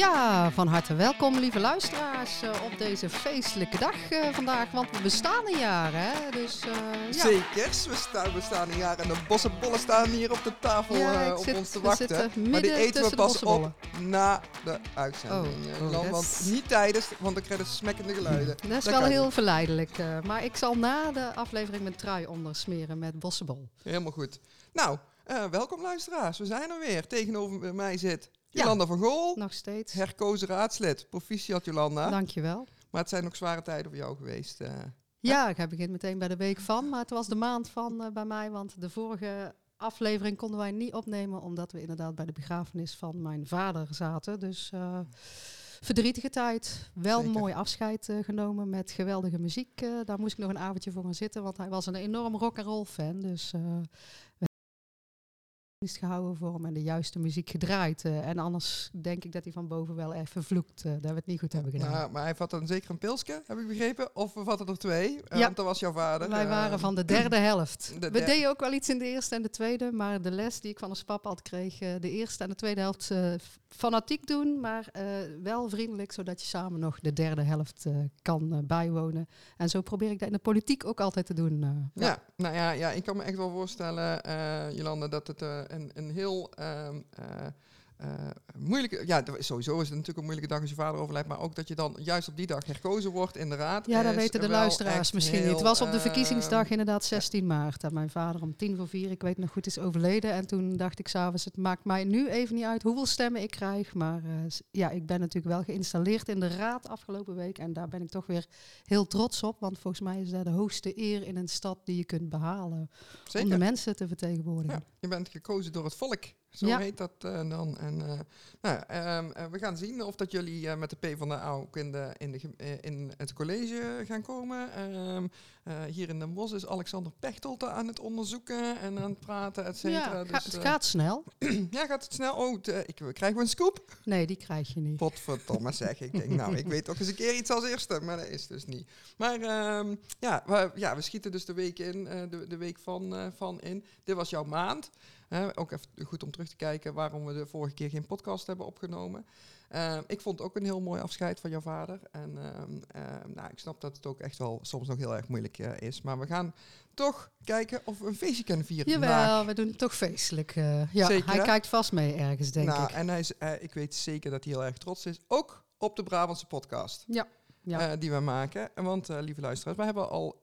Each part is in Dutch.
Ja, van harte welkom, lieve luisteraars, eh, op deze feestelijke dag eh, vandaag. Want we bestaan een jaar, hè? Dus, eh, ja. Zekers, we staan, we staan een jaar en de bossenbollen staan hier op de tafel Ja, op zit- ons te wachten. Maar die eten we pas op na de uitzending. Oh, eh, oh, want is- niet tijdens, want dan krijg je smekkende geluiden. Dat is Dat wel heel niet. verleidelijk. maar ik zal na de aflevering mijn trui ondersmeren met bossenbol. Helemaal goed. Nou, welkom luisteraars. We zijn er weer. Tegenover mij zit. Jolanda van Gool, Nog steeds. herkozen raadslid. Proficiat Jolanda. Dankjewel. Maar het zijn ook zware tijden voor jou geweest. eh. Ja, ik heb begin meteen bij de week van, maar het was de maand van eh, bij mij, want de vorige aflevering konden wij niet opnemen omdat we inderdaad bij de begrafenis van mijn vader zaten. Dus eh, verdrietige tijd. Wel Zeker. mooi afscheid genomen met geweldige muziek. daar moest ik nog een avondje voor gaan zitten, want hij was een enorm rock and roll fan. Dus dienst gehouden voor hem en de juiste muziek gedraaid. eh, en anders denk ik dat hij van boven wel even vloekt eh, dat we het niet goed hebben gedaan. Nou, maar hij vat dan zeker een pilsje, heb ik begrepen. Of we vatten er twee, eh, Ja. want dat was jouw vader. Wij waren van de derde helft. de We deden ook wel iets in de eerste en de tweede, maar de les die ik van ons papa had kreeg, de eerste en de tweede helft fanatiek doen, maar wel vriendelijk, zodat je samen nog de derde helft kan bijwonen. En zo probeer ik dat in de politiek ook altijd te doen. Ja, nou ja, ja, ik kan me echt wel voorstellen, Jolanda, dat het een, een heel eh, moeilijke... Ja, sowieso is het natuurlijk een moeilijke dag als je vader overlijdt, maar ook dat je dan juist op die dag herkozen wordt in de raad. Ja, dat weten de luisteraars misschien niet. Het was op de ehm, verkiezingsdag inderdaad 16 maart. Dat mijn vader om tien voor vier, ik weet nog goed, is overleden. En toen dacht ik s'avonds, het maakt mij nu even niet uit hoeveel stemmen ik krijg. Maar eh, ja, ik ben natuurlijk wel geïnstalleerd in de raad afgelopen week. En daar ben ik toch weer heel trots op. Want volgens mij is dat de hoogste eer in een stad die je kunt behalen. Om de mensen te vertegenwoordigen. Ja, je bent gekozen door het volk. Zo Ja. heet dat eh, dan. En, eh, nou, ehm, eh, we gaan zien of dat jullie met de P van de A ook in, de, in, de, in het college gaan komen. Ehm, eh, hier in Den Bosch is Alexander Pechtold aan het onderzoeken en aan het praten, et cetera. Ja, Dus, het gaat snel. ja, gaat het snel? Oh, ik, krijgen we een scoop? Nee, die krijg je niet. Potverdomme zeg. Ik denk, nou, ik weet toch eens een keer iets als eerste, maar dat is dus niet. Maar ehm, ja, we, ja, we schieten dus de week in, de, de week van, van in. Dit was jouw maand. Ook even goed om terug te kijken waarom we de vorige keer geen podcast hebben opgenomen. Ehm, ik vond het ook een heel mooi afscheid van jouw vader. En ehm, ehm, nou, ik snap dat het ook echt wel soms nog heel erg moeilijk eh, is. Maar we gaan toch kijken of we een feestje kunnen vieren vandaag. Jawel, we doen het toch feestelijk. eh. ja, Zeker, hij hè? kijkt vast mee ergens, denk nou, ik. En hij is, eh, ik weet zeker dat hij heel erg trots is. Ook op de Brabantse podcast. Ja. Ja. die we maken. En Want, lieve luisteraars, we hebben al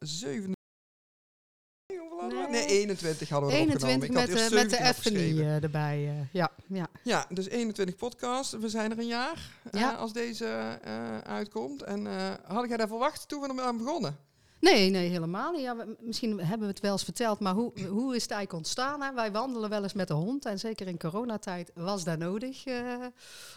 7. Nee, hoeveel hadden we? Nee. Nee, 21 hadden we erop 21 genomen. Ik met, had de met de 17 FNI opgeschreven. eh, erbij. eh, ja, ja. Ja, dus 21 podcasts. We zijn er een jaar eh, Ja. als deze eh, uitkomt. En eh, had jij dat verwacht toen we ermee begonnen? Nee, nee, helemaal niet. Ja, we- misschien hebben we het wel eens verteld, maar hoe, hoe is het eigenlijk ontstaan? Hè? Wij wandelen wel eens met de hond en zeker in coronatijd was dat nodig eh,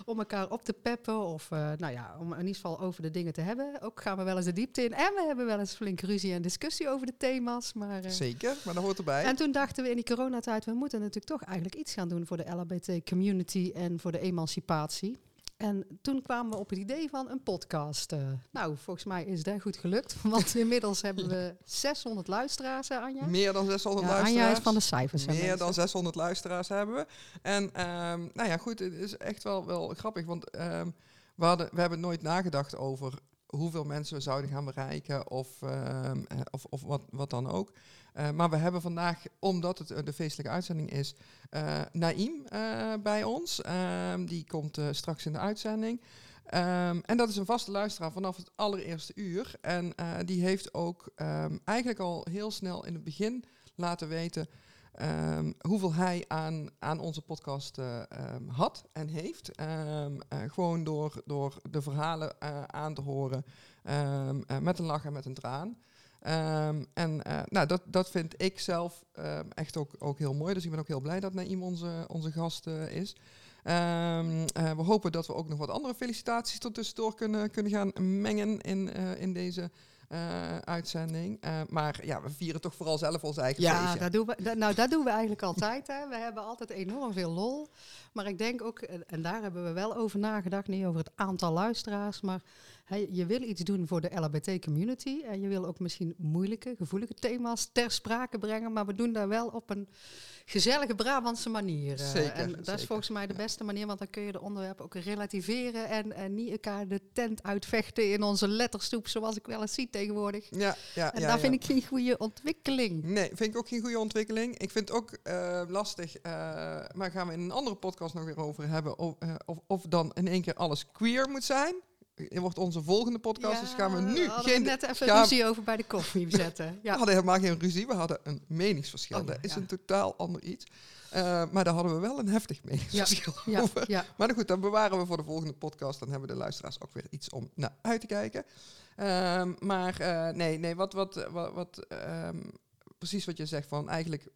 om elkaar op te peppen of eh, nou ja, om in ieder geval over de dingen te hebben. Ook gaan we wel eens de diepte in en we hebben wel eens flink ruzie en discussie over de thema's. Maar, eh, Zeker, maar dat hoort erbij. En toen dachten we in die coronatijd, we moeten natuurlijk toch eigenlijk iets gaan doen voor de LHBT-community en voor de emancipatie. En toen kwamen we op het idee van een podcast. eh. nou, volgens mij is dat goed gelukt, want inmiddels hebben we 600 luisteraars, hè, Anja? Meer dan 600 Ja, luisteraars. Anja is van de cijfers. Meer mensen. dan 600 luisteraars hebben we. En ehm, nou ja, goed, het is echt wel, wel grappig. Want ehm, we, hadden, we hebben nooit nagedacht over hoeveel mensen we zouden gaan bereiken of, ehm, eh, of, of wat, wat dan ook. Eh, maar we hebben vandaag, omdat het eh, de feestelijke uitzending is, eh, bij ons. Ehm, die komt straks in de uitzending. Ehm, en dat is een vaste luisteraar vanaf het allereerste uur. En die heeft ook ehm, eigenlijk al heel snel in het begin laten weten hoeveel hij aan, aan onze podcast had en heeft. Gewoon door, door de verhalen aan te horen met een lach en met een traan. Ehm, en eh, nou, dat, dat vind ik zelf ehm, echt ook, ook heel mooi. Dus ik ben ook heel blij dat Naïm onze, onze gast eh, is. Ehm, eh, we hopen dat we ook nog wat andere felicitaties tot tussendoor kunnen, kunnen gaan mengen in, in deze eh, uitzending. Eh, maar ja, we vieren toch vooral zelf ons eigen Ja, feestje. dat doen we, dat, nou dat doen we eigenlijk altijd. Hè. We hebben altijd enorm veel lol. Maar ik denk ook, en, en daar hebben we wel over nagedacht, niet over het aantal luisteraars, maar hè, je wil iets doen voor de LHBT-community en je wil ook misschien moeilijke, gevoelige thema's ter sprake brengen, maar we doen daar wel op een gezellige Brabantse manier. eh. Zeker, en dat is volgens mij de beste manier, want dan kun je de onderwerpen ook relativeren en, en niet elkaar de tent uitvechten in onze letterstoep, zoals ik wel eens zie tegenwoordig. Ja, ja, En ja, daar ja. vind ik geen goede ontwikkeling. Nee, vind ik ook geen goede ontwikkeling. Ik vind het ook eh, lastig, eh, maar gaan we in een andere podcast nog weer over hebben, of, of, of dan in één keer alles queer moet zijn. Wordt onze volgende podcast, dus gaan we nu we geen... net even gaan- ruzie over bij de koffie zetten. We Ja. hadden helemaal geen ruzie, we hadden een meningsverschil. Oh, dat is ja. een totaal ander iets. Eh, maar daar hadden we wel een heftig meningsverschil Ja, over. ja. Maar nou goed, dan bewaren we voor de volgende podcast. Dan hebben de luisteraars ook weer iets om naar uit te kijken. Ehm, maar eh, nee, nee, wat, wat, wat, wat ehm, precies wat je zegt van eigenlijk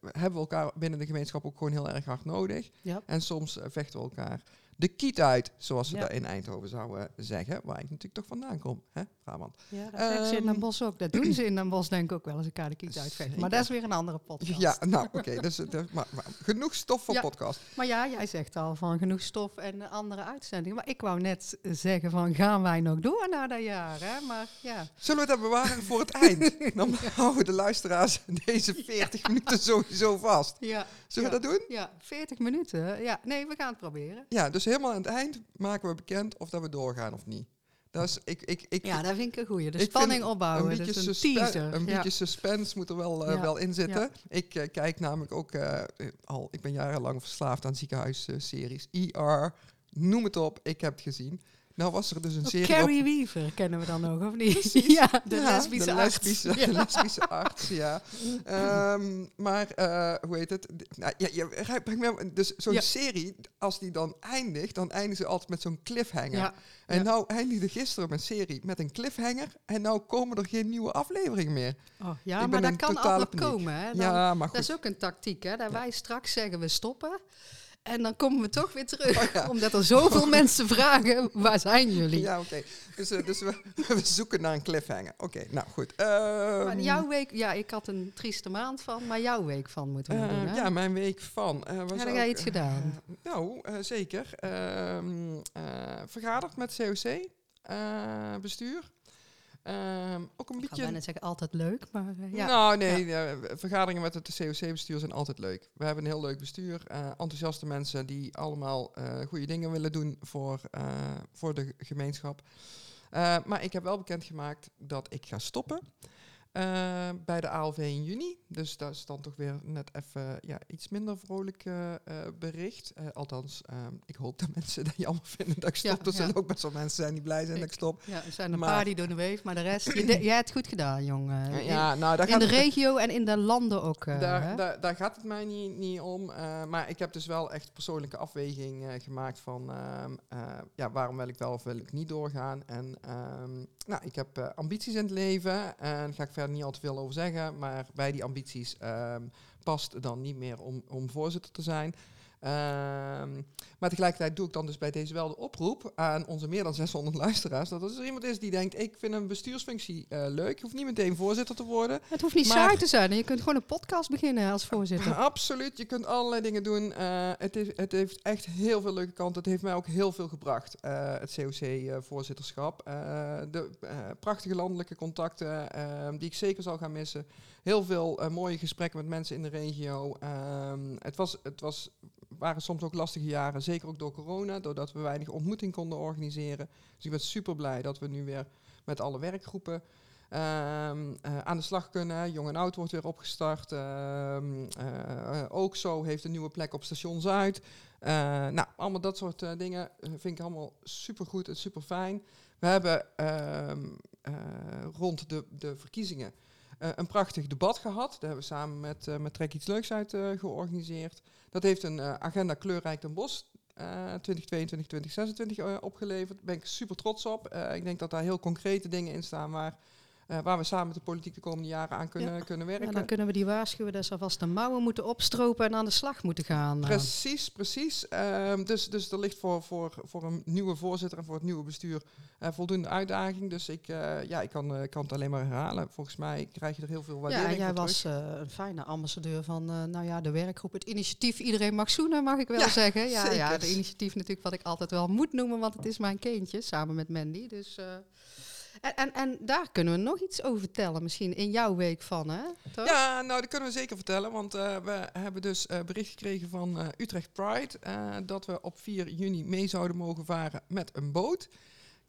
hebben we elkaar binnen de gemeenschap ook gewoon heel erg hard nodig. Ja. En soms eh, vechten we elkaar de kiet uit, zoals ze Ja. dat in Eindhoven zouden zeggen. Waar ik natuurlijk toch vandaan kom, hè, Brabant. Ja, dat ze in Ehm, Den Bosch ook. Dat doen ze in Den Bosch denk ik ook wel eens elkaar de kiet uitvechten. Maar dat is weer een andere podcast. Ja, nou oké, dus, maar, maar genoeg stof voor Ja. podcast. Maar ja, jij zegt al van genoeg stof en andere uitzendingen. Maar ik wou net zeggen van gaan wij nog door na dat jaar? Hè? Maar ja, Zullen we dat bewaren voor het eind? Dan houden de luisteraars deze 40 minuten sowieso vast. ja, Zullen we dat doen? ja 40 minuten. Ja, nee, we gaan het proberen. Ja, dus helemaal aan het eind maken we bekend of dat we doorgaan of niet. Dat is, ik, ik, ik, Ja, dat vind ik een goeie. De spanning opbouwen. een beetje, is een teaser. een ja. beetje suspense moet er wel, eh, Ja, wel in zitten. ja. Ik eh, kijk namelijk ook eh, al, ik ben jarenlang verslaafd aan ziekenhuisseries. ER, noem het op, ik heb het gezien. Nou was er dus een Oh, serie Carrie Weaver kennen we dan nog, of niet? Ja, de Ja, lesbische de arts. lesbische, Ja. de lesbische arts, ja. Ehm, maar eh, hoe heet het? Nou, ja, je dus zo'n Ja. serie, als die dan eindigt, dan eindigen ze altijd met zo'n cliffhanger. Ja, En nou eindigde gisteren mijn serie met een cliffhanger en nou komen er geen nieuwe afleveringen meer. Oh, ja maar dat kan paniek. komen. Hè? Dan- ja, maar Dat goed. is ook een tactiek, hè? Dat wij straks zeggen we stoppen. En dan komen we toch weer terug. Oh ja. Omdat er zoveel mensen vragen, waar zijn jullie? Ja, oké. Dus, eh, dus we, we zoeken naar een cliffhanger. Oké, nou goed. Maar Ehm, jouw week, ja, ik had een trieste maand van, maar jouw week van moeten we eh, doen, hè? ja, mijn week van. eh, was Heb jij iets gedaan? nou, zeker. Ehm, eh, vergaderd met COC, bestuur. Ehm, ook een ik beetje... bijna zeggen altijd leuk, maar eh, ja. Nou, nee, vergaderingen met het COC-bestuur zijn altijd leuk. We hebben een heel leuk bestuur. eh, enthousiaste mensen die allemaal eh goede dingen willen doen voor, voor de gemeenschap. Maar ik heb wel bekendgemaakt dat ik ga stoppen. Eh, bij de ALV in juni. Dus dat is dan toch weer net even ja, iets minder vrolijk eh, eh, bericht. Althans, eh, ik hoop dat mensen dat jammer vinden dat ik stop. er ja. ook best wel mensen zijn die blij zijn dat ik stop. Ja, er zijn een Maar- paar die doen de weef, maar de rest... Je, de- jij hebt het goed gedaan, jongen. Ja, nou, daar in, gaat de regio en in de landen ook. hè? Daar, daar, daar gaat het mij niet, niet om. maar ik heb dus wel echt persoonlijke afweging gemaakt van ehm, eh, ja, waarom wil ik wel of wil ik niet doorgaan. En ehm, nou, ik heb ambities in het leven en ga ik verder niet al te veel over zeggen. Maar bij die ambities ehm, past dan niet meer om, om voorzitter te zijn. Ehm, maar tegelijkertijd doe ik dan dus bij deze wel de oproep aan onze meer dan 600 luisteraars. Dat als er iemand is die denkt, ik vind een bestuursfunctie eh, leuk. Je hoeft niet meteen voorzitter te worden. Het hoeft niet saai te zijn. Je kunt gewoon een podcast beginnen als voorzitter. Absoluut, je kunt allerlei dingen doen. Eh, het, is, het heeft echt heel veel leuke kanten. Het heeft mij ook heel veel gebracht, eh, het COC-voorzitterschap. de prachtige landelijke contacten, die ik zeker zal gaan missen. Heel veel eh, mooie gesprekken met mensen in de regio. Ehm, het, was, het was, waren soms ook lastige jaren, zeker ook door corona, doordat we weinig ontmoeting konden organiseren. Dus ik ben super blij dat we nu weer met alle werkgroepen Ehm, eh, aan de slag kunnen. Jong en oud wordt weer opgestart. Ehm, eh, ook zo heeft een nieuwe plek op station Zuid. Nou, allemaal dat soort dingen vind ik allemaal super goed en super fijn. We hebben rond de, de verkiezingen eh, een prachtig debat gehad. Daar hebben we samen met, eh met Trek iets leuks uit eh, georganiseerd. Dat heeft een agenda Kleurrijk Den Bosch eh 2022, 2026 eh, opgeleverd. Daar ben ik super trots op. Ik denk dat daar heel concrete dingen in staan waar eh, waar we samen met de politiek de komende jaren aan kunnen, kunnen werken. En dan kunnen we die waarschuwen dat ze alvast de mouwen moeten opstropen en aan de slag moeten gaan. eh. Precies, precies. Ehm, dus, dus er ligt voor, voor, voor een nieuwe voorzitter en voor het nieuwe bestuur eh, voldoende uitdaging. Dus ik, ja, ik kan, kan het alleen maar herhalen. Volgens mij krijg je er heel veel Ja, waardering jij voor was terug. eh, een fijne ambassadeur van nou ja, de werkgroep, het initiatief Iedereen Mag Zoenen, mag ik wel Ja, zeggen. Ja, ja, de initiatief natuurlijk wat ik altijd wel moet noemen, want het is mijn kindje, samen met Mandy. Dus, en, en, en daar kunnen we nog iets over vertellen, misschien in jouw week van, hè? Toch? Ja, nou, dat kunnen we zeker vertellen. Want eh, we hebben dus eh, bericht gekregen van eh, Utrecht Pride. dat we op 4 juni mee zouden mogen varen met een boot.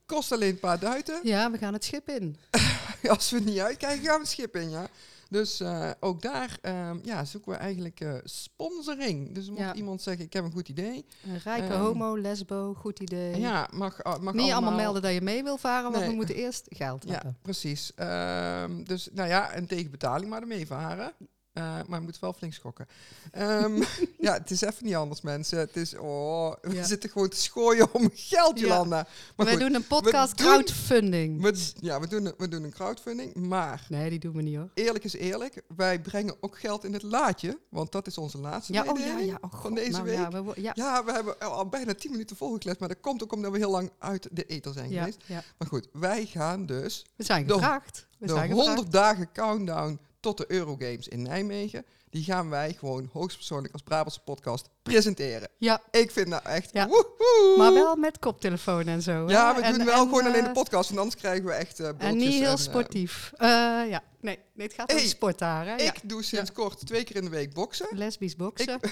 Kost alleen een paar duiten. Ja, we gaan het schip in. Als we het niet uitkijken, gaan we het schip in, ja. Dus eh, ook daar ehm, ja, zoeken we eigenlijk eh, sponsoring. Dus mocht Ja. iemand zeggen, ik heb een goed idee. Een rijke Ehm, homo, lesbo, goed idee. Ja, mag, mag Niet allemaal melden dat je mee wil varen, want Nee. we moeten eerst geld Ja, hebben. precies. Ehm, dus nou ja, en tegen betaling maar ermee varen. Eh, maar moet wel flink schokken. Ehm, ja, het is even niet anders, mensen. Het is, oh, we Ja. zitten gewoon te schooien om geld, Ja. Jolanda. Maar Wij goed, doen een podcast crowdfunding. we, ja, we doen, een- we doen een crowdfunding. Maar Nee, die doen we niet hoor. eerlijk is eerlijk, wij brengen ook geld in het laadje. Want dat is onze laatste Ja, oh ja, ja. Oh, van deze nou week. Ja, we, ja, Ja, we hebben al bijna 10 minuten volgekletst. Maar dat komt ook omdat we heel lang uit de ether zijn ja, geweest. ja. Maar goed, wij gaan dus We zijn gevraagd. We de zijn 100 gevraagd. dagen countdown tot de Eurogames in Nijmegen. Die gaan wij gewoon hoogstpersoonlijk als Brabantse podcast presenteren. Ja, Ik vind nou echt. Ja. woehoe. maar wel met koptelefoon en zo. hè? Ja, we En- doen wel en, gewoon alleen de eh, podcast, want anders krijgen we echt. eh En niet heel eh, sportief. Ja, nee, nee, het gaat om Hey, sport daar. Hè? Ja. ik doe sinds kort twee keer in de week boksen. Lesbisch boksen.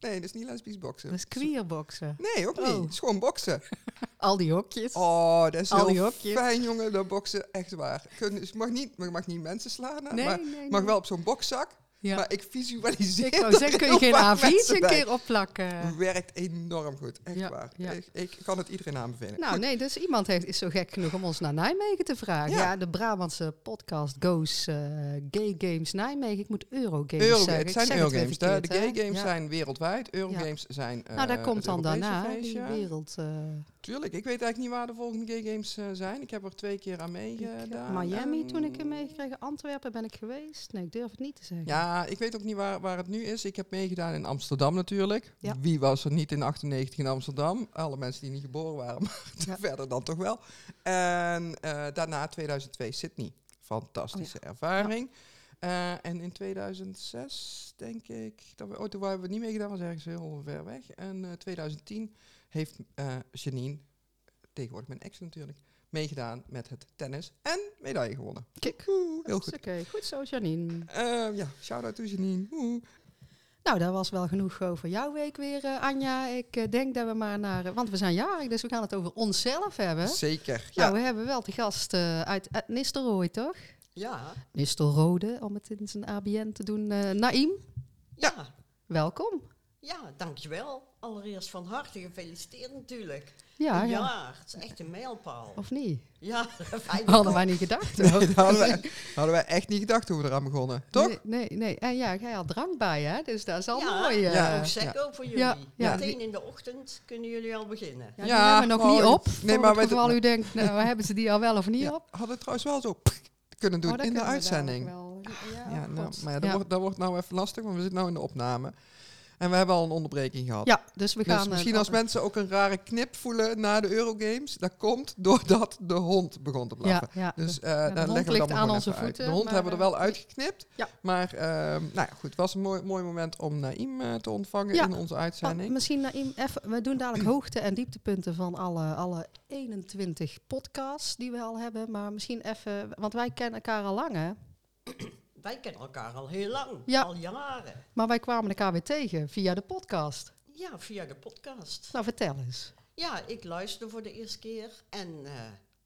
Nee, dat is niet lesbisch boksen. Dat is queer boksen. Nee, ook niet. Oh. Het is gewoon boksen. Al die hokjes. Oh, dat is Al die hokjes. fijn, jongen. Dat boksen, echt waar. Kun- dus Je mag niet, je mag niet mensen slaan, nee, maar nee, je mag nee. wel op zo'n bokzak. Ja. Maar ik visualiseer Ik wou zeggen, kun je geen vaak A4'tje mensen een bij. keer opplakken? werkt enorm goed. Echt Ja, waar. ja. Ik, ik kan het iedereen aanbevelen. Nou Goed. nee, dus iemand heeft, is zo gek genoeg om ons naar Nijmegen te vragen. Ja, de Brabantse podcast Goes eh, Gay Games Nijmegen. Ik moet Eurogames Euro, zeggen. het zijn Eurogames. De, de gay games zijn wereldwijd. Eurogames zijn. Nou, daar eh, komt dan daarna die wereld... eh, Tuurlijk, ik weet eigenlijk niet waar de volgende gay games eh, zijn. Ik heb er twee keer aan eh, meegedaan. Miami En- toen ik hem meegekregen. Antwerpen ben ik geweest. Nee, ik durf het niet te zeggen. Ja, ik weet ook niet waar, waar het nu is. Ik heb meegedaan in Amsterdam natuurlijk. Ja. Wie was er niet in 98 in Amsterdam? Alle mensen die niet geboren waren, maar Ja. verder dan toch wel. En eh, daarna 2002 Sydney. Fantastische ervaring. Eh, en in 2006 denk ik, dat we, oh, toen hebben we niet meegedaan, was ergens heel ver weg. En eh 2010 heeft eh Janine, tegenwoordig mijn ex natuurlijk, meegedaan met het tennis en medaille gewonnen. Kijk, Oeh, heel goed. Oké, goed zo Janine. Eh, ja, shout-out to Janine. Oeh. Nou, dat was wel genoeg over jouw week weer, eh, Anja. Ik eh, denk dat we maar naar... want we zijn jarig, dus we gaan het over onszelf hebben. Zeker. Ja. Nou, we hebben wel de gast uit, uit Nistelrooy, toch? Ja, Nistelrode, om het in zijn ABN te doen. Naïm, ja, welkom. ja, dankjewel. Allereerst van harte gefeliciteerd natuurlijk. Ja, een ja. jaar, het is echt een mijlpaal. Of niet? Ja. Hadden wij niet gedacht. Nee, hoor. dat hadden wij, hadden wij echt niet gedacht toen we eraan begonnen. Toch? Nee, nee, nee. En ja, jij had drank bij, hè? Dus dat is al Ja, mooi. eh. Ja. Ook secco voor jullie. Ja, ja. Meteen in de ochtend kunnen jullie al beginnen. Ja, die hebben nog oh, niet op. nee, maar geval doen- u denkt, nou, hebben ze die al wel of niet Ja, op? hadden we trouwens wel zo kunnen doen Oh, in de uitzending. wel. Ja, Ja, nou, maar ja, dat, Ja. Wordt, dat wordt nou even lastig, want we zitten nou in de opname. En we hebben al een onderbreking gehad. Ja, dus we gaan... dus eh, misschien als mensen ook een rare knip voelen na de Eurogames, dat komt doordat de hond begon te blaffen. Ja, ja. Dus eh hond leggen we dat aan onze uit. voeten, De hond maar, hebben we er wel uitgeknipt. Ja. Maar ehm, nou ja, goed, het was een mooi, mooi moment om Naïm eh, te ontvangen in onze Oh, uitzending. misschien Naïm, even, we doen dadelijk hoogte- en dieptepunten van alle, alle 21 podcasts die we al hebben. Maar misschien even, want wij kennen elkaar al lang, hè? Wij kennen elkaar al heel lang, Ja. al jaren. Maar wij kwamen elkaar weer tegen via de podcast. Ja, via de podcast. Nou, vertel eens. Ja, ik luisterde voor de eerste keer en eh,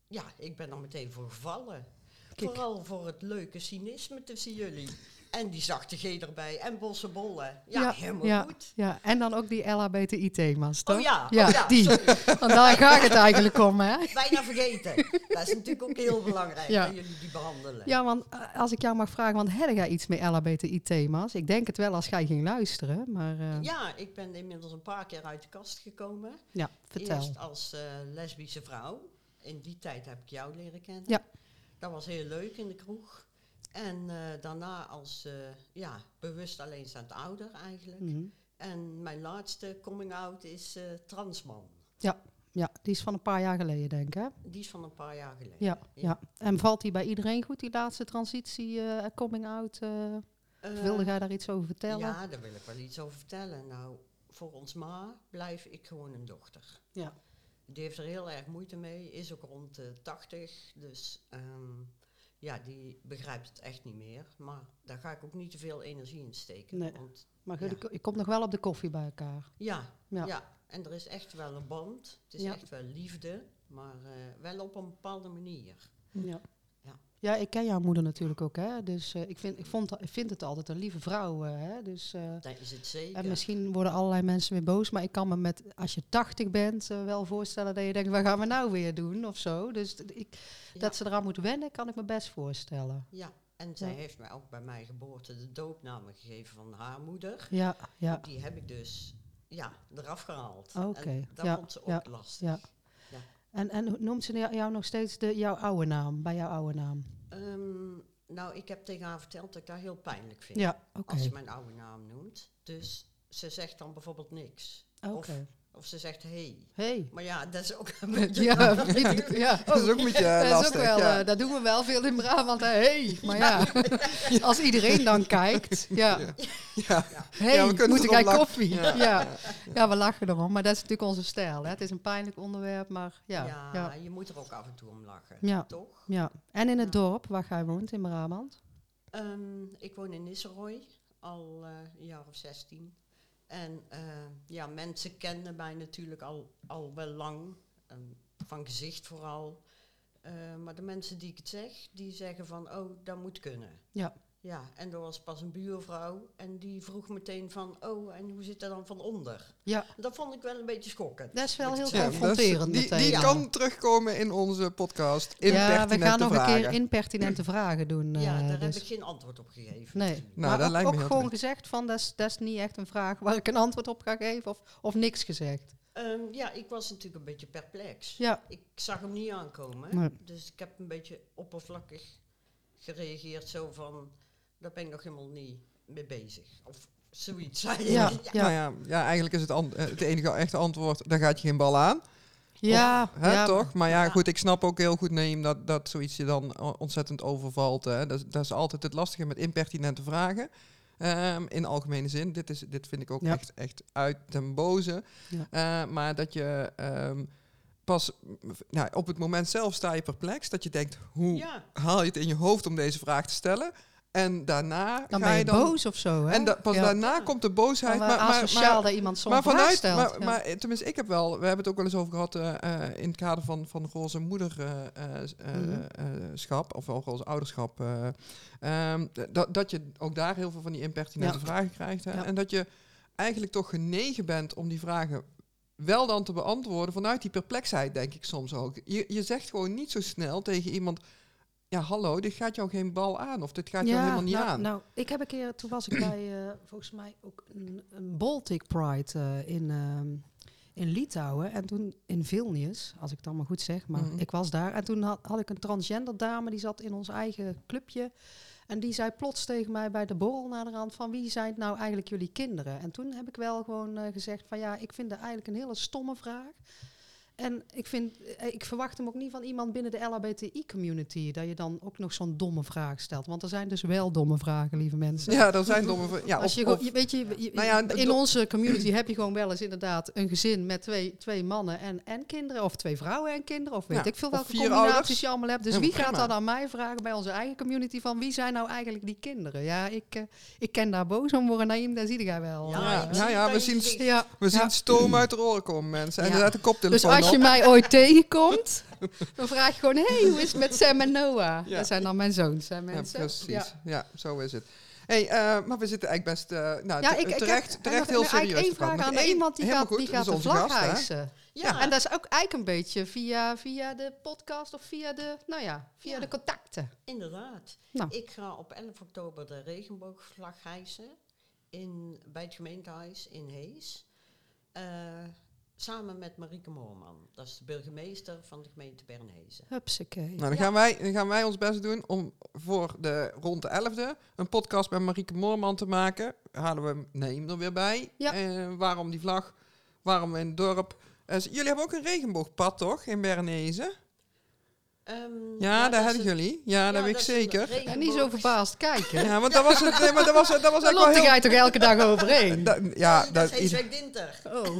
ja, ik ben er meteen voor gevallen. Kijk. Vooral voor het leuke cynisme tussen jullie. En die zachte G erbij en bossenbollen. Ja, helemaal ja, goed. Ja, en dan ook die LHBTI-thema's, toch? Oh ja, Ja, oh ja die. Want daar gaat het eigenlijk om, hè? Bijna vergeten. Dat is natuurlijk ook heel belangrijk Ja. dat jullie die behandelen. Ja, want eh, als ik jou mag vragen, want heb jij iets met LHBTI-thema's? Ik denk het wel als jij ging luisteren, maar eh, ja. Ja, ik ben inmiddels een paar keer uit de kast gekomen. vertel. Eerst als eh, lesbische vrouw. In die tijd heb ik jou leren kennen. Ja. dat was heel leuk in de kroeg. En eh, daarna als eh, ja, bewust alleenstaand ouder eigenlijk. Mhm. En mijn laatste coming out is eh, transman. Ja, die is van een paar jaar geleden, denk ik. Hè? Die is van een paar jaar geleden. Ja, ja. En valt die bij iedereen goed, die laatste transitie, coming out? Eh, wilde jij daar iets over vertellen? Ja, daar wil ik wel iets over vertellen. Nou, voor ons ma blijf ik gewoon een dochter. Ja. Die heeft er heel erg moeite mee, is ook rond de 80. Dus ehm, ja, die begrijpt het echt niet meer. Maar daar ga ik ook niet te veel energie in steken. Nee. Want Maar Ja. je, komt nog wel op de koffie bij elkaar. ja, Ja. ja. en er is echt wel een band. Het is Ja. echt wel liefde, maar eh, wel op een bepaalde manier. Ja. Ja. Ik ken jouw moeder natuurlijk ook, hè. Dus eh, ik, vind, ik, vond, ik vind het altijd een lieve vrouw, eh, hè. Dus, eh, Dat is het zeker. en misschien worden allerlei mensen weer boos, maar ik kan me met, als je 80 bent, wel voorstellen dat je denkt, wat gaan we nou weer doen, of zo. Dus ik, Ja. dat ze eraan moet wennen, kan ik me best voorstellen. Ja, en zij Ja. heeft mij ook bij mijn geboorte de doopnamen gegeven van haar moeder. Ja, ja, Die heb ik dus ja, eraf gehaald. Oké, En dat ja, vond ze ook ja, lastig. En, en noemt ze jou- nog steeds de, jouw oude naam, bij jouw oude naam? Ehm, nou, ik heb tegen haar verteld dat ik dat heel pijnlijk vind. Ja. Als ze mijn oude naam noemt. Dus ze zegt dan bijvoorbeeld niks. Oké. Of, of ze zegt hey. Hey. Maar ja, dat is ook een beetje... Ja, ja. Dat is ook een beetje eh, dat is lastig. ook wel, ja. eh, dat doen we wel veel in Brabant. hè. Hey, maar ja, als iedereen dan kijkt, ja. ja. Hey, Ja, we kunnen moet ik koffie? Ja. Ja. Ja. we lachen erom, maar dat is natuurlijk onze stijl. Hè. Het is een pijnlijk onderwerp, maar ja. Ja, Ja, je moet er ook af en toe om lachen. Ja. Toch? ja. En in het dorp waar jij woont, in Brabant? Ehm, ik woon in Nisserooi al eh, een jaar of 16. En eh, ja, mensen kennen mij natuurlijk al, al wel lang, ehm, van gezicht vooral. Eh, maar de mensen die ik het zeg, die zeggen van, oh, dat moet kunnen. Ja. Ja, en er was pas een buurvrouw en die vroeg meteen van, oh, en hoe zit dat dan van onder? Ja, Dat vond ik wel een beetje schokkend. dat is wel heel. Ja, confronterend die, die ja. kan terugkomen in onze podcast. ja, we gaan nog vragen. een keer impertinente vragen doen. Ja, eh, daar heb dus. ik geen antwoord op gegeven. Nee, natuurlijk. Nou, maar dat ook, lijkt me ook gewoon gezegd van, dat is, dat is niet echt een vraag waar ik een antwoord op ga geven of, of niks gezegd. Ehm, ja, ik was natuurlijk een beetje perplex. Ja, Ik zag hem niet aankomen. Nee. Dus ik heb een beetje oppervlakkig gereageerd. Zo van, daar ben ik nog helemaal niet mee bezig. Of zoiets zei Ja. ik. Nou ja, ja, eigenlijk is het, eh, het enige echte antwoord, daar gaat je geen bal aan. ja, Hè, ja, toch? Maar ja, Ja. goed, ik snap ook heel goed, Neem, dat, dat zoiets je dan ontzettend overvalt. Hè. Dat, is- dat is altijd het lastige met impertinente vragen. Ehm, in algemene zin. Dit, is, dit vind ik ook Ja. echt, echt uit den boze. Ja. Eh, maar dat je ehm, pas nou, op het moment zelf sta je perplex. Dat je denkt, hoe Ja, haal je het in je hoofd om deze vraag te stellen? En daarna Dan ga ben je, je dan... boos of zo, hè? En da- pas Ja. daarna komt de boosheid. Maar, Maar, maar, asociaal maar, dat iemand maar vraag vanuit, stelt. maar, ja. maar eh, tenminste, ik heb wel, we hebben het ook wel eens over gehad eh, eh, in het kader van, van roze moederschap, Mhm. of wel roze ouderschap, eh, ehm, dat, dat je ook daar heel veel van die impertinente Ja. vragen krijgt. Hè? En dat je eigenlijk toch genegen bent om die vragen wel dan te beantwoorden vanuit die perplexheid, denk ik soms ook. Je, je zegt gewoon niet zo snel tegen iemand, ja hallo, dit gaat jou geen bal aan, of dit gaat jou helemaal niet nou, aan. Nou, ik heb een keer, toen was ik bij, eh, volgens mij ook een, een Baltic Pride eh, in, ehm, in Litouwen. En toen in Vilnius, als ik het allemaal goed zeg, maar Mhm. ik was daar. En toen had, had ik een transgender dame, die zat in ons eigen clubje. En die zei plots tegen mij bij de borrel naar de rand van wie zijn nou eigenlijk jullie kinderen? En toen heb ik wel gewoon eh, gezegd van ja, ik vind dat eigenlijk een hele stomme vraag. En ik, vind, eh, ik verwacht hem ook niet van iemand binnen de LHBTI-community. Dat je dan ook nog zo'n domme vraag stelt. Want er zijn dus wel domme vragen, lieve mensen. ja, dat zijn domme... vra- Ja, Als of- je, of- weet je, je- Nou ja, in onze community heb je gewoon wel eens inderdaad een gezin met twee, twee mannen en, en kinderen. Of twee vrouwen en kinderen. Of weet Ja, ik veel welke vier combinaties ouders. je allemaal hebt. Dus wie gaat dan aan mij vragen bij onze eigen community van wie zijn nou eigenlijk die kinderen? Ja, ik, eh, ik ken daar boos om worden. Naïm, daar zie jij wel. Ja, Ja, nou we zien We zien stoom uit de oren komen, mensen. En Ja. er zet de Dus koptelefoon je mij ooit tegenkomt, dan vraag je gewoon: hey, hoe is het met Sam en Noah? Ja. Dat zijn dan mijn zoons, Ja, mensen. precies. Ja. Ja. zo is het. Hey, eh, maar we zitten eigenlijk best uh, nou, Ja, ik, ik terecht, heb terecht heel nog eigenlijk serieus één te praten. vraag aan één- iemand die gaat, die goed, gaat dat de vlag hijsen. Ja. En dat is ook eigenlijk een beetje via, via de podcast of via de, nou ja, via Ja. de contacten. Inderdaad. Nou. Ik ga op 11 oktober de regenboogvlag hijsen in, bij het gemeentehuis in Hees. Eh, samen met Marieke Moorman. Dat is de burgemeester van de gemeente Bernhezen. Hupsakee. Nou, dan, Ja. gaan wij, dan gaan wij ons best doen om voor de rond de 11e een podcast met Marieke Moorman te maken. Halen we Neem er weer bij. Ja. Eh, waarom die vlag? Waarom in het dorp? Eh, jullie hebben ook een regenboogpad, toch? In Bernese? Ehm, Ja, dat daar hebben jullie. Ja, dat weet ik zeker. En niet zo verbaasd kijken. Ja, want dat was het. Nee, maar dat was, dat was Daar eigenlijk loopt wel jij heel... toch elke dag overheen? Da- ja, dat, dat, is Heeswijk Dinter. Oh.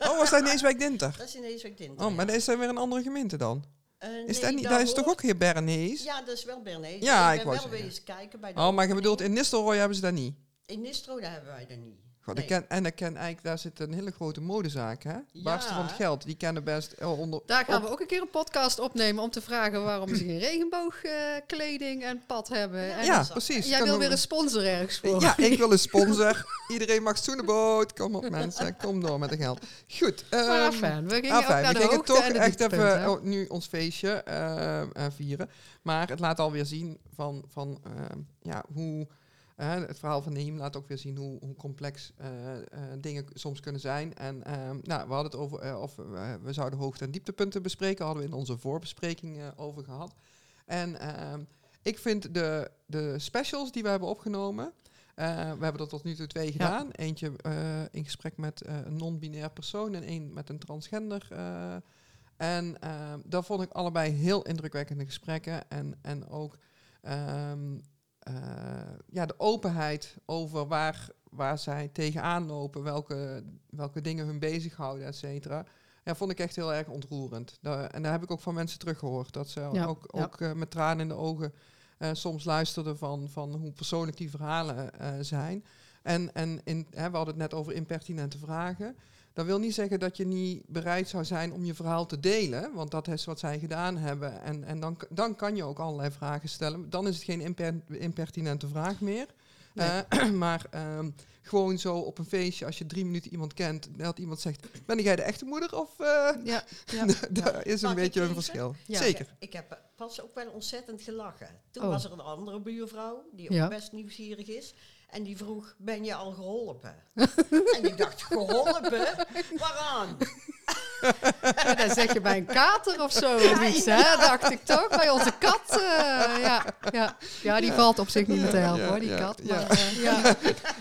oh, was dat in Eeswijk Dinter? Dat is in Heeswijk Dinter. Oh, maar dat is dan weer een andere gemeente dan? Eh, Is nee, dat, niet, daar dat is toch ook hier Bernees? Ja, dat is wel Bernhezen. Ja, ik ik ben wou wel zeggen. eens kijken bij de Oh, maar je bedoelt in Nistelrooy hebben ze dat niet? In Nistro, daar hebben wij dat niet. God, Nee. ik ken, en ik ken eigenlijk, daar zit een hele grote modezaak, hè? Baarste van het Ja. geld. Die kennen best eh, onder... Daar gaan op- we ook een keer een podcast opnemen om te vragen waarom ze geen regenboogkleding en pad hebben. En Ja, precies. jij Kan wil weer een sponsor ergens voor. Ja, ik wil een sponsor. Iedereen mag zoenenboot. Kom op mensen, kom door met de geld. Goed. Maar ehm, afijn, we gingen Ah, ook fijn. naar we de gingen toch en de echt even hè? oh, nu ons feestje eh, eh, vieren. Maar het laat alweer zien van, van eh, ja, hoe... het verhaal van Neem laat ook weer zien hoe, hoe complex eh, eh, dingen soms kunnen zijn. En ehm, nou, we hadden het over eh, of we, zouden hoogte- en dieptepunten bespreken. Hadden we in onze voorbespreking over gehad. En ehm, ik vind de, de specials die we hebben opgenomen. we hebben er tot nu toe twee gedaan. Eentje in gesprek met een non-binair persoon en één met een transgender. en ehm, dat vond ik allebei heel indrukwekkende gesprekken. En, en ook ja, de openheid over waar, waar zij tegenaan lopen, welke, welke dingen hun bezighouden, et cetera. Ja, vond ik echt heel erg ontroerend. Da- en daar heb ik ook van mensen teruggehoord. Dat ze Ja, ook, ook eh, met tranen in de ogen eh, soms luisterden van, van hoe persoonlijk die verhalen eh, zijn. En, en in, hè, we hadden het net over impertinente vragen. Dat wil niet zeggen dat je niet bereid zou zijn om je verhaal te delen. Want dat is wat zij gedaan hebben. En, en dan, dan kan je ook allerlei vragen stellen. Dan is het geen imper- impertinente vraag meer. Nee. Eh, maar ehm, gewoon zo op een feestje, als je drie minuten iemand kent, dat iemand zegt: Ben jij de echte moeder? Of eh Ja, ja. daar is een Mag beetje een verschil. Ja. Zeker. Ik heb pas ook wel ontzettend gelachen. Toen Oh. was er een andere buurvrouw, die ook Ja. best nieuwsgierig is. En die vroeg, ben je al geholpen? en ik dacht, geholpen? Waaraan? Ja, dat zeg je bij een kater of zo, iets, hè? dacht ik toch. Bij onze kat. eh, ja, ja. ja, die valt op zich niet meer te helpen, hoor, die kat. Maar, eh, ja.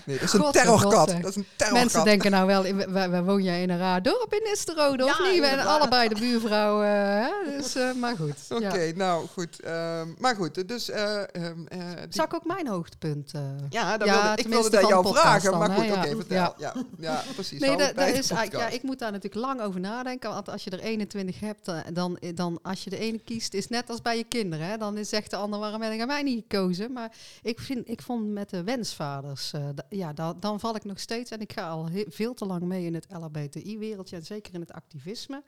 Nee, dat is een terrorkat. Dat is een terrorkat. Mensen denken nou wel, we, woon jij in een raar dorp in Nisterode, of Ja, niet? We zijn allebei de buurvrouw, eh, hè? Dus, maar goed. Oké, nou goed. ehm, maar goed, dus... Zal ik ook mijn hoogtepunt... ja, dat wilde, ik wilde dat van jou vragen, dan, maar goed, oké, vertel. Ja. Ja, precies. Nee, dat, dat is eigenlijk, ja, ik moet daar natuurlijk lang over nadenken. Want als je er 21 hebt, eh, dan, dan als je de ene kiest, is net als bij je kinderen. Hè? Dan is- zegt de ander, waarom heb ik mij niet gekozen? Maar ik, vind, ik vond met de wensvaders, eh, ja, da- dan val ik nog steeds. En ik ga al veel te lang mee in het LHBTI-wereldje en zeker in het activisme.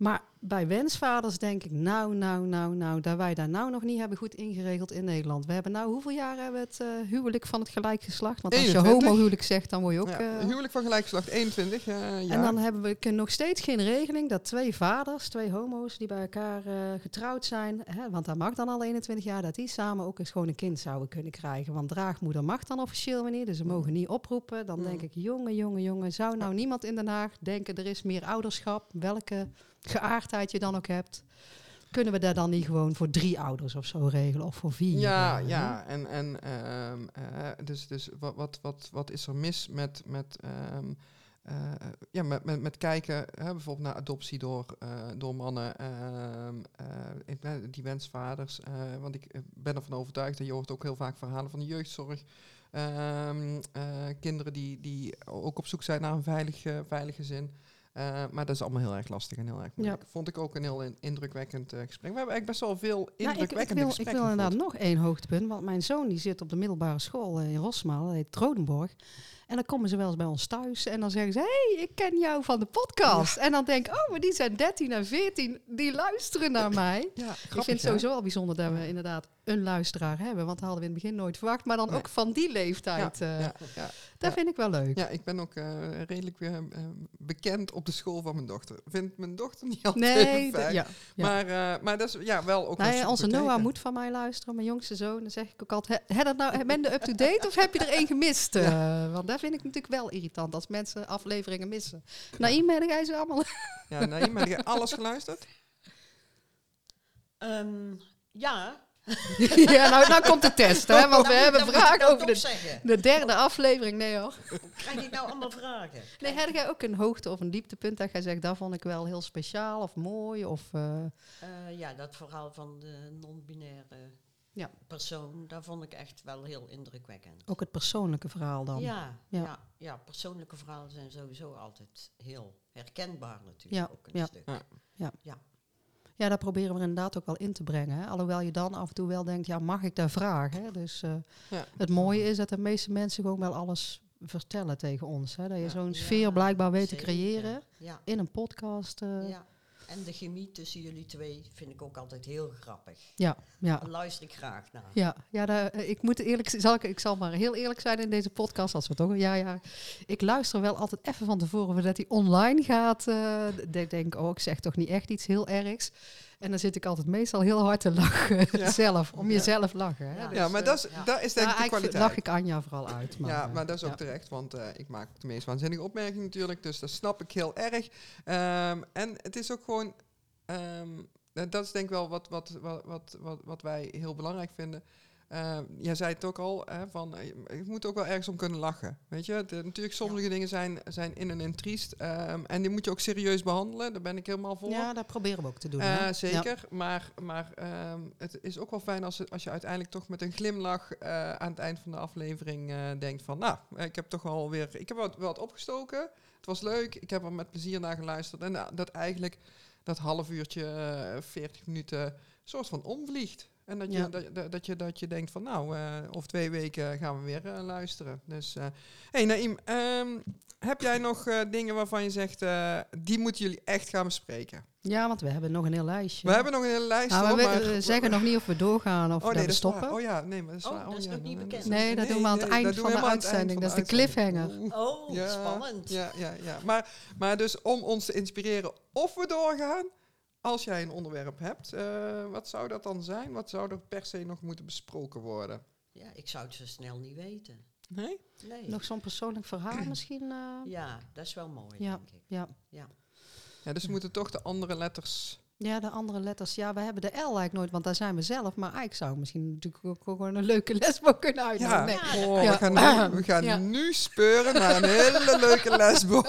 Maar bij wensvaders denk ik, nou, nou, nou, nou, dat wij daar nou nog niet hebben goed ingeregeld in Nederland. We hebben nou, hoeveel jaar hebben we het eh, huwelijk van het gelijk geslacht? Want als je 21. homohuwelijk zegt, dan word je ook... Ja, eh, huwelijk van gelijkgeslacht 21, eh, ja. en dan hebben we nog steeds geen regeling dat twee vaders, twee homo's die bij elkaar getrouwd zijn, hè, want dat mag dan al 21 jaar, dat die samen ook eens gewoon een kind zouden kunnen krijgen. Want draagmoeder mag dan officieel niet, dus ze mogen niet oproepen. Dan denk ik, jongen, jongen, jongen, zou nou niemand in Den Haag denken er is meer ouderschap, welke geaardheid je dan ook hebt. Kunnen we daar dan niet gewoon voor drie ouders of zo regelen, of voor vier? Ja, eh, ja. En, en ehm, eh, dus, dus wat, wat, wat, wat is er mis met, met, ehm, eh, ja, met, met, met kijken, hè, bijvoorbeeld naar adoptie door, door mannen, ehm, eh, eh, die wensvaders. want ik ben ervan overtuigd, en je hoort ook heel vaak verhalen van de jeugdzorg. kinderen die, die ook op zoek zijn naar een veilig, eh, veilig gezin. Eh, maar dat is allemaal heel erg lastig en heel erg moeilijk. Vond ik ook een heel in- indrukwekkend eh, gesprek. We hebben eigenlijk best wel veel Ja, ik, ik indrukwekkende wil, ik wil inderdaad nog één hoogtepunt. Want mijn zoon die zit op de middelbare school eh, in Rosmalen, heet Trodenborg. En dan komen ze wel eens bij ons thuis en dan zeggen ze... hé, hey, ik ken jou van de podcast. En dan denk ik, oh, maar die zijn 13 en 14, die luisteren naar mij. Ja, ik vind het sowieso al bijzonder dat we inderdaad een luisteraar hebben. Want dat hadden we in het begin nooit verwacht. Maar dan Nee. ook van die leeftijd. ja, eh, ja, ja. Dat ja. vind ik wel leuk. Ja, ik ben ook eh, redelijk weer eh, bekend op de school van mijn dochter. Vindt mijn dochter niet altijd Nee, fijn. ja. ja. Maar, eh, maar dat is ja, wel ook wel Nou super onze. Noah moet van mij luisteren, mijn jongste zoon. Dan zeg ik ook altijd, "Hè, hè, dat nou, ben je up-to-date of heb je er één gemist? Eh, want dat vind ik natuurlijk wel irritant, als mensen afleveringen missen. Naïm, heb jij ze allemaal? Ja, maar heb je alles geluisterd? Ehm, ja. ja, nou, nou komt de test, hè, want we hebben vragen nou over de, de derde aflevering. Nee hoor. Krijg ik nou allemaal vragen? Nee, heb jij ook een hoogte of een dieptepunt dat jij zegt, dat vond ik wel heel speciaal of mooi? Of, eh, Eh, ja, dat verhaal van de non-binaire Ja. persoon, dat vond ik echt wel heel indrukwekkend. ook het persoonlijke verhaal dan? Ja, Ja. ja. Ja, persoonlijke verhalen zijn sowieso altijd heel herkenbaar natuurlijk. Ja, Ook een ja. stuk. Ja. Ja, daar proberen we inderdaad ook wel in te brengen. Hè? Alhoewel je dan af en toe wel denkt, ja, mag ik daar vragen? Hè? Dus eh, Ja. het mooie is dat de meeste mensen gewoon wel alles vertellen tegen ons. Hè? Dat je Ja. zo'n Ja, sfeer blijkbaar weet te creëren Ja, in een podcast. eh, ja. En de chemie tussen jullie twee vind ik ook altijd heel grappig. Ja, ja. Daar luister ik graag naar. Ja, ja daar, eh, ik moet eerlijk zal ik, ik zal maar heel eerlijk zijn in deze podcast, als we toch. Ja, ja. Ik luister wel altijd even van tevoren voordat hij online gaat. ik denk, oh, ik zeg toch niet echt iets heel ergs. En dan zit ik altijd meestal heel hard te lachen Ja. zelf, om jezelf lachen. Hè? Ja. Dus, Ja, maar eh, dat is, ja. dat is denk ik ja, de kwaliteit. lach ik Anja vooral uit. Maar, ja, eh, maar dat is ook terecht, want eh, ik maak de meest waanzinnige opmerkingen natuurlijk, dus dat snap ik heel erg. Ehm, en het is ook gewoon, ehm, eh, dat is denk ik wel wat, wat, wat, wat, wat, wat wij heel belangrijk vinden. Ehm, jij zei het ook al, hè, van, eh, je moet ook wel ergens om kunnen lachen. Weet je, De- natuurlijk sommige dingen zijn, zijn in en in triest ehm, en die moet je ook serieus behandelen, daar ben ik helemaal voor. Ja, dat proberen we ook te doen. Ja. zeker, maar, maar ehm, het is ook wel fijn als, als je uiteindelijk toch met een glimlach eh, aan het eind van de aflevering denkt van, nou, ik heb toch alweer, ik heb wat, wat opgestoken, het was leuk, ik heb er met plezier naar geluisterd en dat eigenlijk dat half uurtje, eh 40 minuten, soort van omvliegt. En dat je, Ja. dat, dat, dat je, dat je denkt van, nou, eh over twee weken gaan we weer eh, luisteren. Dus, eh hey Naïm, ehm, heb jij nog eh, dingen waarvan je zegt, eh, die moeten jullie echt gaan bespreken? ja, want we hebben nog een heel lijstje. We hebben nog een hele lijst. Nou, we, maar we zeggen nog niet of we doorgaan of Oh nee, we waar. stoppen. Oh ja, nee, maar dat is Oh, waar. dat is ja, nog niet bekend. Nee, dat doen we aan het eind dat doen van de uitzending. Dat is de cliffhanger. Oh, Ja, spannend. Ja, ja, ja. Maar, maar dus om ons te inspireren of we doorgaan, als jij een onderwerp hebt, eh, wat zou dat dan zijn? Wat zou er per se nog moeten besproken worden? Ja, ik zou het zo snel niet weten. Nee? Nee. Nog zo'n persoonlijk verhaal misschien? eh? Ja, dat is wel mooi, Ja. denk ik. ja. Ja, dus we moeten toch de andere letters... Ja, de andere letters. Ja, we hebben de L eigenlijk nooit, want daar zijn we zelf. Maar eigenlijk zou misschien natuurlijk ook gewoon een leuke lesbo kunnen uitnodigen. Ja, Nee. oh, Ja. we gaan, nu, we gaan Ja. nu speuren naar een hele leuke lesbo.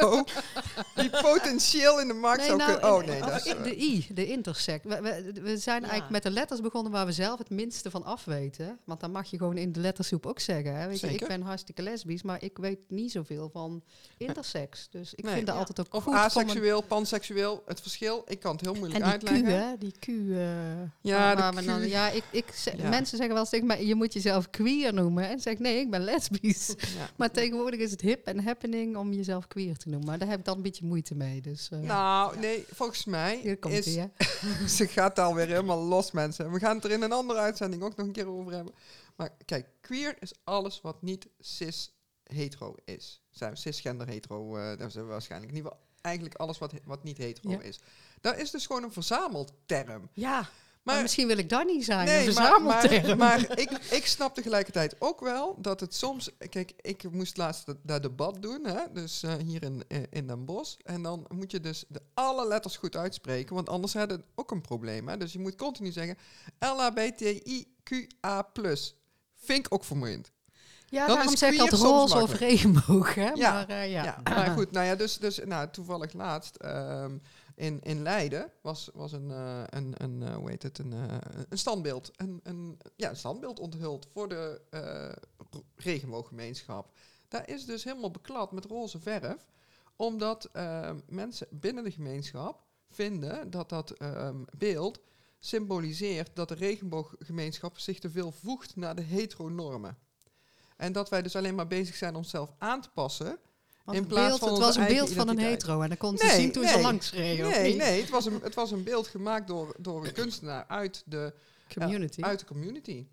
Die potentieel in de markt Nee, zou nou, kunnen... Oh nee, dat is... de I, de intersect. We, we, we zijn Ja. eigenlijk met de letters begonnen waar we zelf het minste van afweten. Want dan mag je gewoon in de lettersoep ook zeggen. Hè? Weet je, ik ben hartstikke lesbisch, maar ik weet niet zoveel van intersex. Dus ik Nee. vind dat Ja. altijd ook Of goed. aseksueel, panseksueel, het verschil, ik kan het heel moeilijk die uitleggen. Q, hè? Die Q. eh, Ja, waar- we dan- ja, ik, ik Ja. mensen zeggen wel tegen mij, je moet jezelf queer noemen. En zeg nee, ik ben lesbisch. Ja. maar tegenwoordig is het hip en happening om jezelf queer te noemen. Maar daar heb ik dan een beetje moeite mee. Dus, eh, Nou, nee, volgens mij hier komt is... ie, hè? ze gaat alweer helemaal los, mensen. We gaan het er in een andere uitzending ook nog een keer over hebben. Maar kijk, queer is alles wat niet cis-hetero is. Zijn cisgender hetero, eh dat is waarschijnlijk. Ieder geval eigenlijk alles wat, wat niet hetero Ja. is. Dat is dus gewoon een verzamelterm. Ja, maar, Maar misschien wil ik dat niet zijn. Nee, een maar, maar, verzamelterm. maar ik, ik snap tegelijkertijd ook wel dat het soms... Kijk, ik moest laatst dat, dat debat doen, hè, dus eh, hier in, eh, in Den Bosch. En dan moet je dus de alle letters goed uitspreken, want anders heb je ook een probleem. Hè. Dus je moet continu zeggen LHBTIQA+. Vind ik ook vermoeiend. Ja, dan daarom is zeg ik soms roze of regenboog. Hè? Ja, Maar, eh, ja. Ja, maar goed, nou ja, dus, dus nou, toevallig laatst ehm, in, in Leiden was, was een, eh, een, een eh, hoe heet het, een, een standbeeld, een, een, ja, een standbeeld onthuld voor de regenbooggemeenschap. Daar is dus helemaal beklad met roze verf, omdat ehm, mensen binnen de gemeenschap vinden dat dat ehm, beeld symboliseert dat de regenbooggemeenschap zich te veel voegt naar de heteronormen. En dat wij dus alleen maar bezig zijn om onszelf aan te passen. Want in het plaats beeld, van het was een beeld van een hetero. En dan kon ze Nee, zien toen ze nee. langs reden. Nee, nee het, was een, het was een beeld gemaakt door, door een kunstenaar uit de, Community. uit de community.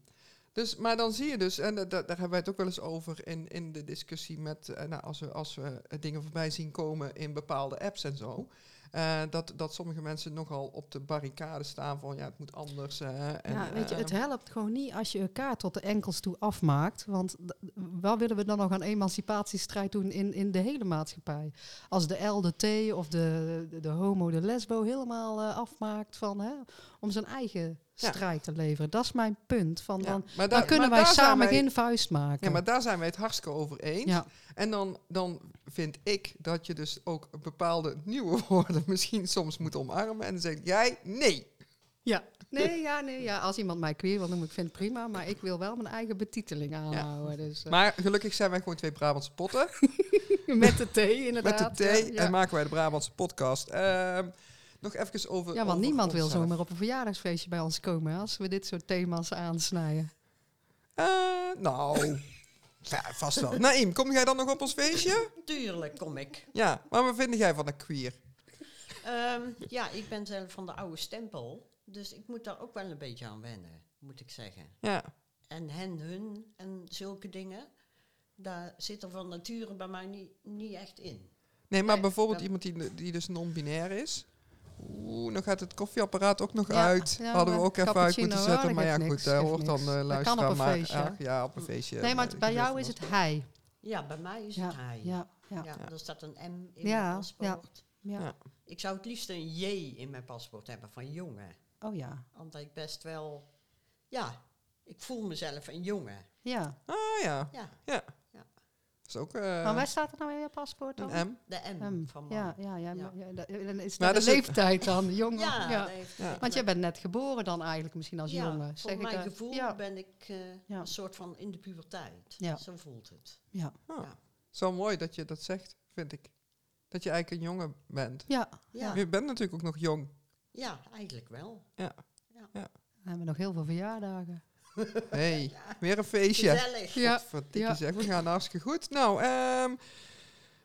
Dus, maar dan zie je dus, en da- da- daar hebben wij het ook wel eens over in, in de discussie met, eh, nou, als we, als we eh, dingen voorbij zien komen in bepaalde apps en zo, eh, dat, dat sommige mensen nogal op de barricade staan van, ja, het moet anders. en, ja, weet je, eh, het helpt gewoon niet als je elkaar tot de enkels toe afmaakt. Want waar willen we dan nog aan emancipatiestrijd doen in, in de hele maatschappij? Als de L, de T of de, de, de homo, de lesbo helemaal eh, afmaakt van, hè, om zijn eigen. Strijd te leveren. Dat is mijn punt. Van ja, dan, maar dan daar- kunnen wij samen wij- geen vuist maken. Ja, maar daar zijn wij het hartstikke over eens. Ja. En dan, dan vind ik dat je dus ook bepaalde nieuwe woorden misschien soms moet omarmen. En dan zeg jij nee. Ja. Nee, ja, nee, ja, als iemand mij queer wil noemen, ik vind het prima. Maar ik wil wel mijn eigen betiteling aanhouden. Dus, eh, Maar gelukkig zijn wij gewoon twee Brabantse potten. met de T Met inderdaad. de thee ja, ja. en maken wij de Brabantse podcast. Ehm, nog even over. Ja, want over niemand wil zomaar op een verjaardagsfeestje bij ons komen hè, als we dit soort thema's aansnijden. Eh, nou, ja, vast wel. Naïm, kom jij dan nog op ons feestje? Tuurlijk kom ik. Ja, maar wat vind jij van de queer? Ehm, ja, ik ben zelf van de oude stempel. Dus ik moet daar ook wel een beetje aan wennen, moet ik zeggen. Ja, En hen, hun en zulke dingen. Daar zit er van nature bij mij niet, niet echt in. nee, maar Nee, bijvoorbeeld iemand die, die dus non-binair is. Oeh, dan gaat het koffieapparaat ook nog Ja, uit. ja, Hadden we ook even uit moeten zetten. Maar ja, goed, niks, daar geeft hoort dan uh, Dat kan luisteraar op een maar. feestje. ach, ja, op een feestje. nee, maar eh, bij jou is het hij. Ja, bij mij is Ja, het hij. ja, ja, er staat een M in Ja, mijn paspoort. ja. Ja. Ik zou het liefst een J in mijn paspoort hebben van jongen. Oh ja, Omdat ik best wel... Ja, ik voel mezelf een jongen. ja. Ah ja, Ja, is ook eh, maar waar staat er nou in je paspoort dan? een M. de M van man. Ja, ja, ja. Ja. ja, dat- is dat de is het- leeftijd dan, jongen? Ja, Ja. Ja. Want jij bent net geboren dan eigenlijk misschien als ja, jongen. Voor ik mijn gevoel Ja. ben ik eh, Ja. een soort van in de puberteit. Ja. Zo voelt het. Ja. Ah, Ja. Zo mooi dat je dat zegt, vind ik. Dat je eigenlijk een jongen bent. Ja. Ja, Je bent natuurlijk ook nog jong. ja eigenlijk wel. We hebben nog heel veel verjaardagen. hey, weer een feestje. Gezellig. Ja. Zeg, we gaan hartstikke goed. Nou, ehm,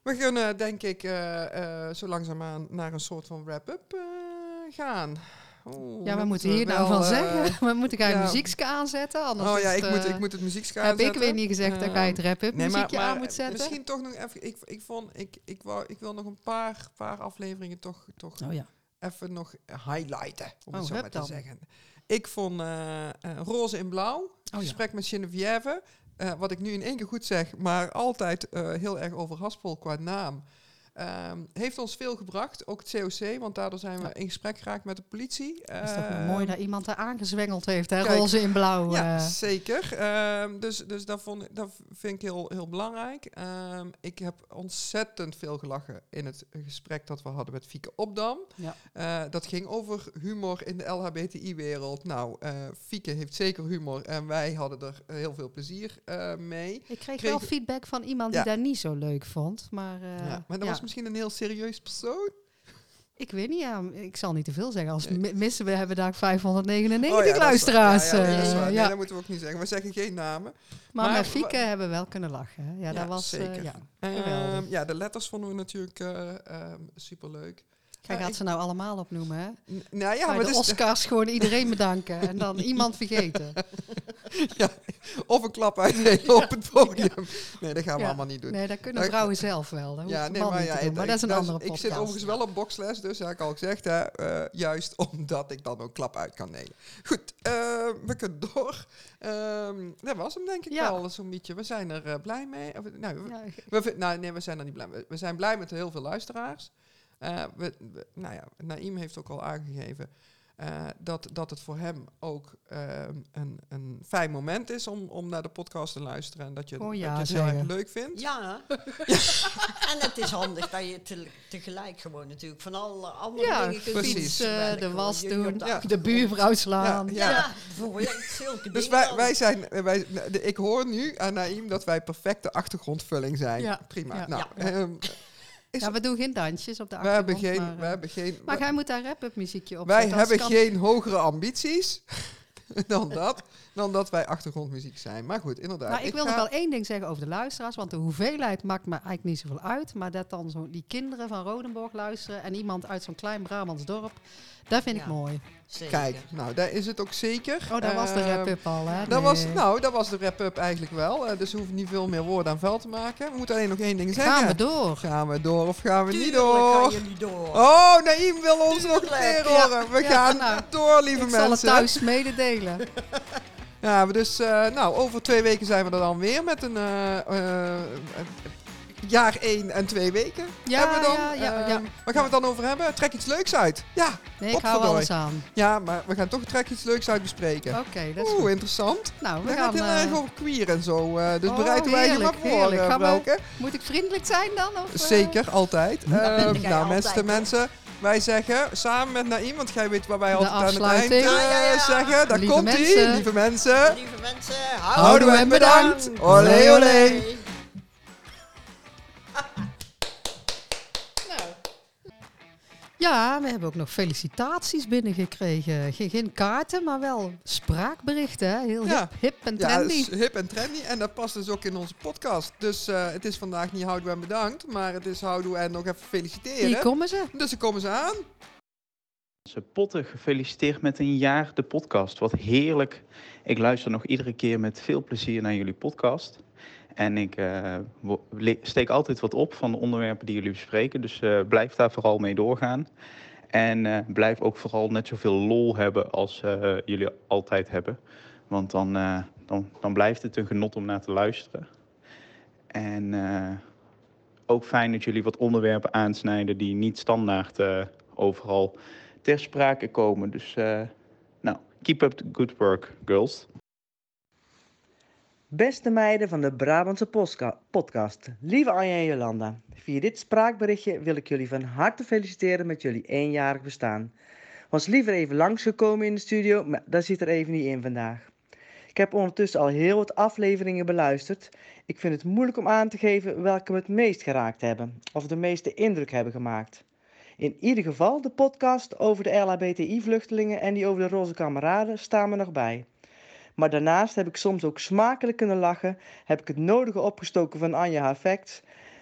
we kunnen denk ik eh, eh, zo langzaamaan naar een soort van wrap-up eh, gaan. Oeh, Ja, we moeten hier nou wel, van eh, zeggen. We moeten gaan ja. muziekje aanzetten. Anders Oh ja, het, ik, moet, eh, ik moet het muziek Heb ik weer niet gezegd dat jij het wrap-up nee, maar, muziekje maar aan moet zetten? Misschien toch nog even. Ik, ik vond, ik, ik, wou, ik wil nog een paar, paar afleveringen toch, toch Oh ja. even nog highlighten, om het Oh, zo hup maar te zeggen. Ik vond eh, eh, Roze in Blauw, Oh ja. gesprek met Geneviève, eh, wat ik nu in één keer goed zeg, maar altijd heel erg overhaspel qua naam. Ehm, heeft ons veel gebracht, ook het COC, want daardoor zijn we in gesprek geraakt met de politie. Het is toch wel Ehm, mooi dat iemand daar aangezwengeld heeft, hè? kijk, Roze in blauw. ja, eh. zeker. Ehm, dus dus dat, vond, dat vind ik heel, heel belangrijk. Ik heb ontzettend veel gelachen in het gesprek dat we hadden met Fieke Opdam. Ja. Eh, dat ging over humor in de LHBTI-wereld. Nou, eh Fieke heeft zeker humor en wij hadden er heel veel plezier mee. Ik kreeg, kreeg- wel feedback van iemand Ja. die dat niet zo leuk vond. Maar, ja, maar dat ja. was misschien een heel serieus persoon. ik weet niet, ja, ik zal niet te veel zeggen. Als Nee. mi- missen we hebben daar 599 Oh ja, dat is waar. luisteraars. Ja, ja, dat eh. Nee, ja. dat moeten we ook niet zeggen. We zeggen geen namen. Maar, maar met Fieke hebben we wel kunnen lachen. hè. Ja, dat was eh, zeker. ja, Ehm, ja, de letters vonden we natuurlijk eh, ehm, superleuk. Ja, gaat ik- ze nou allemaal opnoemen, hè? N- Nou ja, Bij maar de is, Oscars gewoon iedereen bedanken en dan iemand vergeten. ja, of een klap uitdelen op het podium. Nee, dat gaan we Ja. allemaal niet doen. Nee, dat kunnen Nou, vrouwen zelf wel. Dat ja, nee, maar ja, doen. Maar ik- dat is een dat andere Ik podcast. zit overigens wel op boxles, dus heb ik al gezegd, hè, eh, juist omdat ik dan ook klap uit kan delen. Goed, eh, we kunnen door. Ehm, dat was hem denk ik Ja. wel, zo'n beetje. We zijn er eh, blij mee. Of, nou, we- nou, nee, we zijn er niet blij mee. We zijn blij met heel veel luisteraars. Eh, we, we- nou ja, Naïm heeft ook al aangegeven eh, dat, dat het voor hem ook ehm, een, een fijn moment is om, om naar de podcast te luisteren. En dat je, Oh ja, dat je het heel erg leuk vindt. Ja. en het is handig dat je te- tegelijk gewoon natuurlijk van alle andere Ja, dingen kunt precies. fietsen, terwijl de was doen, de Ja. de achtergrond- buurvrouw slaan. Ja, Ja, zulke Dus dingen wij, wij zijn, wij, de- ik hoor nu aan Naïm dat wij perfecte achtergrondvulling zijn. Ja. Prima. Ja. Nou, Ja. Is- Ja, we doen geen dansjes op de we hebben achtergrond. geen, maar, we eh, hebben geen, maar jij moet daar rap-up muziekje op wij hebben kan- geen hogere ambities. dan dat. Dan dat wij achtergrondmuziek zijn. Maar goed, inderdaad. Nou, ik, wil ga- nog wel één ding zeggen over de luisteraars, want de hoeveelheid maakt me eigenlijk niet zoveel uit. Maar dat dan zo die kinderen van Rodenborg luisteren en iemand uit zo'n klein Brabants dorp, dat vind ik Ja. mooi. Zeker. Kijk, nou, daar is het ook zeker. Oh, daar was de Ehm, wrap-up al, hè? Dat was, nou, dat was de wrap-up eigenlijk wel. Eh, dus we hoeven niet veel meer woorden aan vuil te maken. We moeten alleen nog één ding zeggen. Gaan we door? Gaan we door of gaan we niet door? gaan jullie door. Oh, Naïm wil ons nog Tuurlijk, ja. horen. We Ja, gaan nou, door, lieve ik zal het mensen. thuis mededelen. Ja, we dus, eh, nou, over twee weken zijn we er dan weer met een eh, eh, jaar één en twee weken. Ja, hebben we dan. ja, ja, Ehm, ja. Waar gaan we het dan over hebben? Trek iets leuks uit. Ja, Nee, ik hou alles aan. ja, maar we gaan toch trek iets leuks uit bespreken. Oké, dat is Oeh, goed. interessant. Nou, we We gaan gaan... het heel eh, erg over queer en zo. eh, dus Oh, bereid wij je maar heerlijk, voor, heerlijk. eh, Gaan we- Brouwke. Moet ik vriendelijk zijn dan? Of, eh? Zeker, altijd. Ehm, nou, altijd, mensen, mensen, wij zeggen samen met Naïm, want jij weet wat wij altijd aan het eind eh, Ja, ja, ja. zeggen. Daar Lieve komt ie, lieve mensen. Lieve mensen, Houden we en bedankt. Olé, olé. Ja, we hebben ook nog felicitaties binnengekregen. Geen, geen kaarten, maar wel spraakberichten. Hè? Heel Ja. hip, hip en Ja, trendy. is hip en trendy en dat past dus ook in onze podcast. Dus eh, het is vandaag niet houden we en bedankt, maar het is houden we en nog even Hier feliciteren. komen ze. Dus dan komen ze aan. Ze potten, gefeliciteerd met een jaar de podcast. Wat heerlijk. Ik luister nog iedere keer met veel plezier naar jullie podcast. En ik eh, steek altijd wat op van de onderwerpen die jullie bespreken. Dus eh, blijf daar vooral mee doorgaan. En eh, blijf ook vooral net zoveel lol hebben als jullie altijd hebben. Want dan, dan, dan blijft het een genot om naar te luisteren. En ook fijn dat jullie wat onderwerpen aansnijden die niet standaard overal ter sprake komen. Dus nou, keep up the good work, girls. Beste meiden van de Brabantse podcast, lieve Anja en Jolanda. Via dit spraakberichtje wil ik jullie van harte feliciteren met jullie eenjarig bestaan. Was liever even langsgekomen in de studio, maar dat zit er even niet in vandaag. Ik heb ondertussen al heel wat afleveringen beluisterd. Ik vind het moeilijk om aan te geven welke me het meest geraakt hebben, of de meeste indruk hebben gemaakt. In ieder geval, de podcast over de LHBTI-vluchtelingen en die over de roze kameraden staan me nog bij. Maar daarnaast heb ik soms ook smakelijk kunnen lachen, heb ik het nodige opgestoken van Anja haar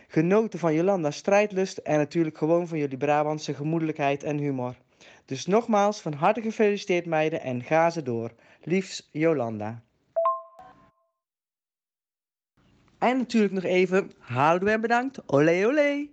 genoten van Jolanda's strijdlust en natuurlijk gewoon van jullie Brabantse gemoedelijkheid en humor. Dus nogmaals, van harte gefeliciteerd meiden en ga ze door. Liefs Jolanda. En natuurlijk nog even, houden en bedankt. Olé olé.